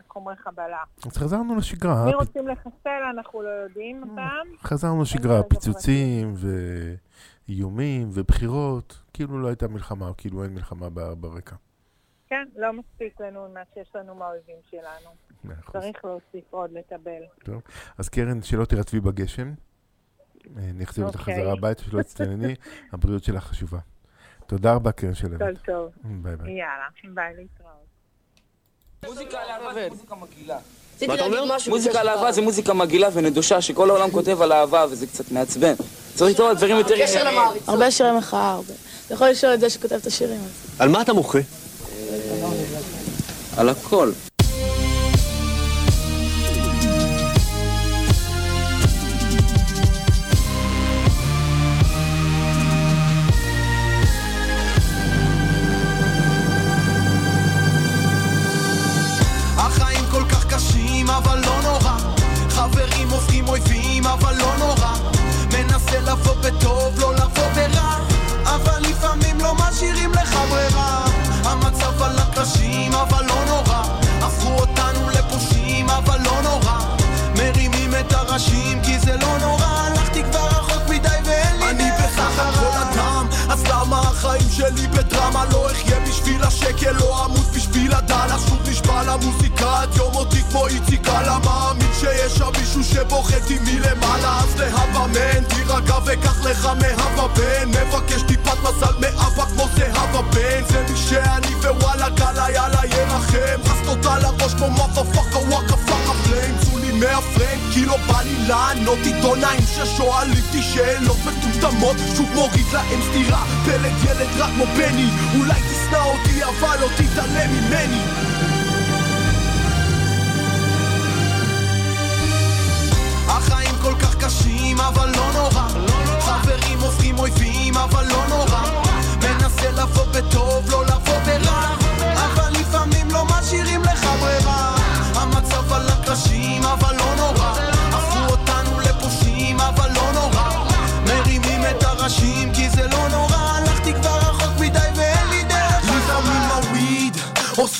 חומרי חבלה. אז חזרנו לשגרה. מי פ- רוצים לחסל, אנחנו לא יודעים אותם. חזרנו לשגרה, פיצוצים ואיומים ובחירות. כאילו לא הייתה מלחמה, כאילו אין מלחמה ברקע. כן, לא מספיק לנו מה שיש לנו מהאויבים שלנו. צריך להוסיף עוד, לטבל. טוב. אז קרן, שלא תירטבי בגשם. אה, נחזיר אותך אוקיי. חזרה הביתה, שלא תצטנני. הבריאות שלך חשובה. תודה רבה, קרן של כל. טוב. ביי ביי. יאללה, ביי להתראות. מוזיקה לאהבה זה מוזיקה מגעילה. רציתי להגיד משהו. מוזיקה לאהבה זה מוזיקה מגעילה ונדושה שכל העולם כותב על אהבה וזה קצת מעצבן. צריך לכתוב על דברים יותר. הרבה שירי מחאה, הרבה. אתה יכול לשאול את זה שכותב את השירים. על מה אתה מוחה? על הכל. הדלה שוב נשבע למוזיקה עד יום אותי כמו איציק אללה מאמין שיש שם מישהו שבוחט איתי מלמעלה אז להבה מן תירגע וקח לך מהבה בן מבקש טיפת מזל מאבא כמו זהבה בן זה מי שאני ווואלה גאלה יאללה ירחם רסת אותה לראש כמו מאפה פאקה וואקה מהפריים כי לא בא לי לענות. עיתונאים ששואלים אותי שאלות מטומטמות. שוב מוריד להם סטירה פלט ילד רק כמו בני. אולי תשנא אותי אבל לא תתעלם ממני. החיים כל כך קשים אבל לא נורא. חברים הופכים אויבים אבל לא נורא. מנסה לבוא בטוב לא לבוא ברע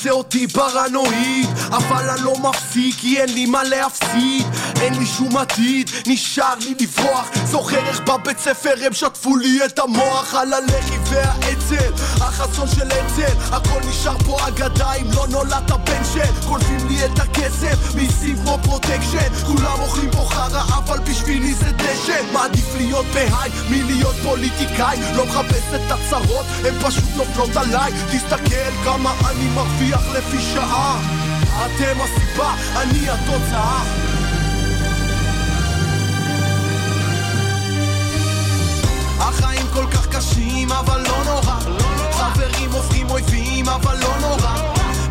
עושה אותי פרנואיד. אבל אני לא מפסיק כי אין לי מה להפסיד. אין לי שום עתיד נשאר לי לברוח. זוכר איך בבית ספר הם שטפו לי את המוח. על הלח"י והאצ"ל החזון של אצ"ל. הכל נשאר פה אגדה אם לא נולדת בן של. גונבים לי את הכסף מיסים כמו פרוטקשן. כולם אוכלים פה חרא אבל בשבילי זה דשן מעדיף להיות ב high מלהיות פוליטיקאי. לא מחפש את הצרות הן פשוט נופלות עליי. תסתכל כמה אני מרוויח לפי שעה. אתם הסיבה, אני התוצאה. החיים כל כך קשים אבל לא נורא. חברים הופכים אויבים אבל לא נורא.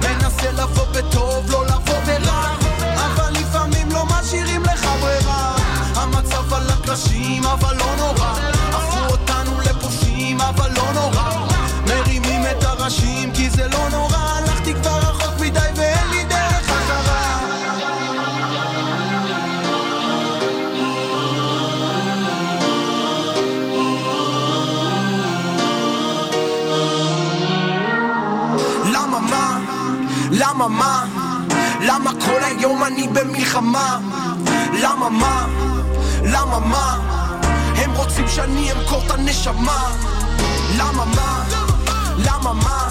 מנסה לבוא בטוב לא לבוא ברע. אבל לפעמים לא משאירים לך ברירה. המצב על הקרשים אבל לא נורא למה מה? למה כל היום אני במלחמה? למה מה? למה מה? הם רוצים שאני אמכור את הנשמה למה מה? למה מה?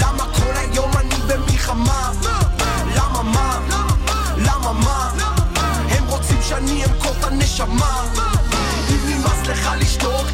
למה כל היום אני במלחמה? למה מה? למה מה? הם רוצים שאני אמכור את הנשמה אם נמאס לך לשתוק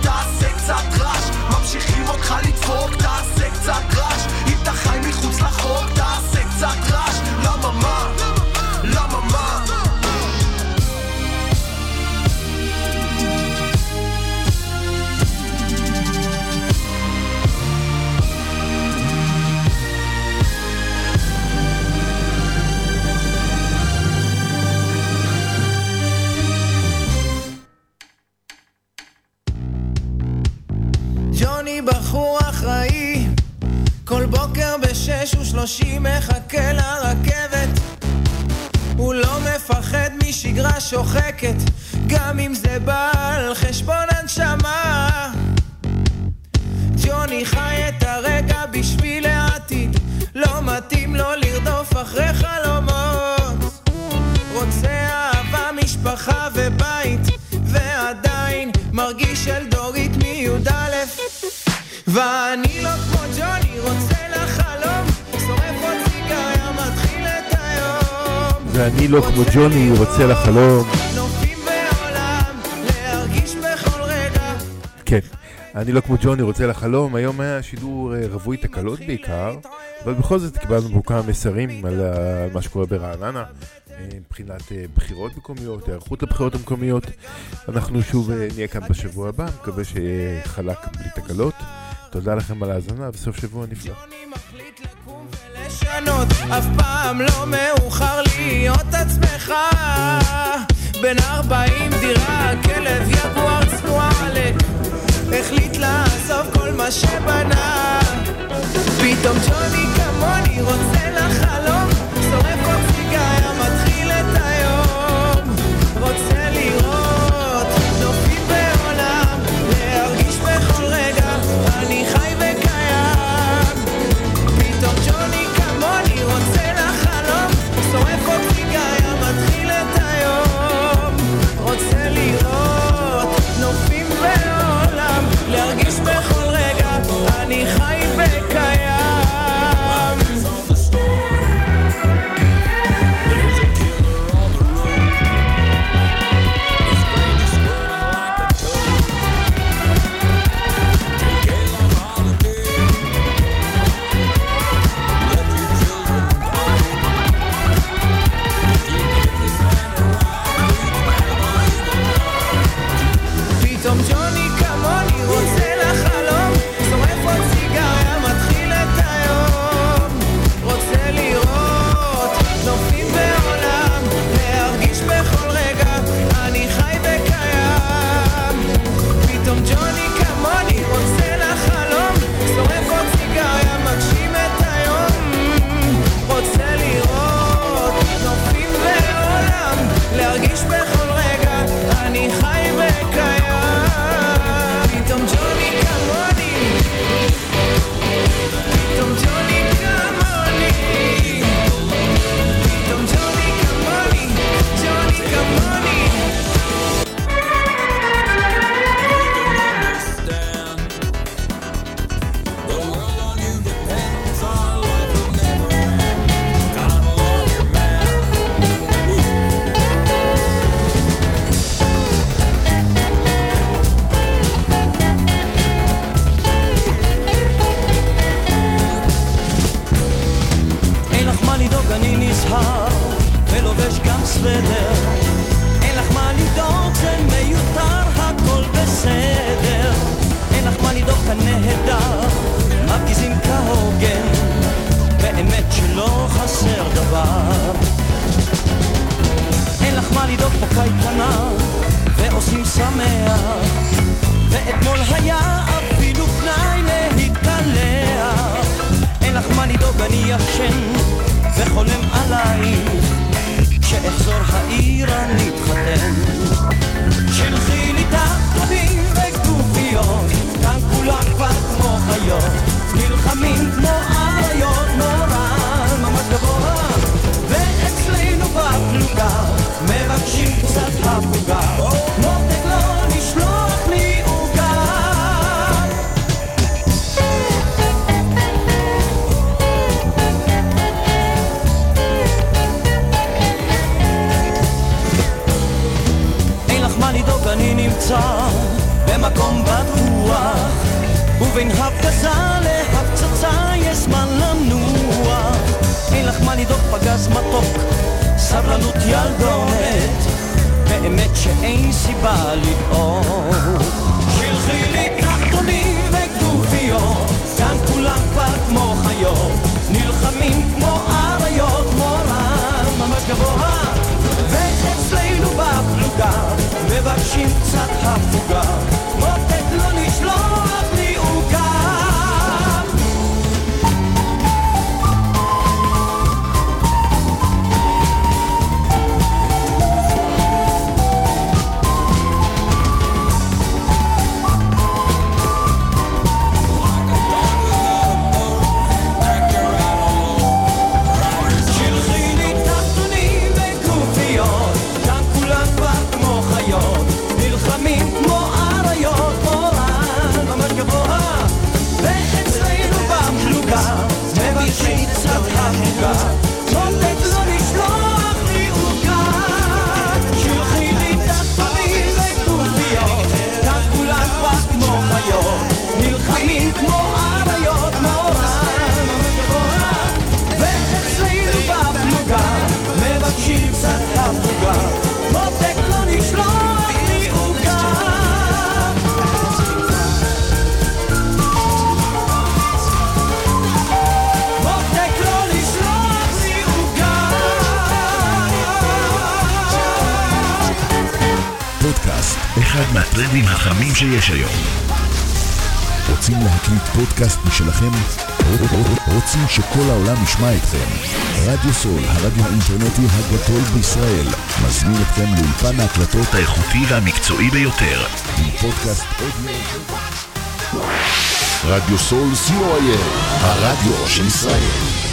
כמו ג'וני, רוצה לחלום. כן. אני לא כמו ג'וני, רוצה לחלום. היום היה שידור אה, רווי תקלות בעיקר, אבל בכל זאת קיבלנו פה כמה מסרים על ה- על מה שקורה ברעננה, אה, מבחינת אה, בחירות מקומיות, היערכות לבחירות המקומיות. אנחנו שוב אה, נהיה כאן בשבוע הבא, מקווה שיהיה חלק בלי תקלות. תודה לכם על ההאזנה וסוף שבוע נפלא. לשנות, אף פעם לא מאוחר להיות עצמך. בן ארבעים דירה, כלב יגואר צנוע עלק החליט לעזוב כל מה שבנה. פתאום ג'וני כמוני רוצה לחלום שלכם? רוצים שכל העולם ישמע אתכם? רדיו סול, הרדיו האינטרנטי הגדול בישראל, מזמין אתכם לאולפן ההקלטות האיכותי והמקצועי ביותר, עם פודקאסט אודיו. רדיו סול co.il, הרדיו של ישראל.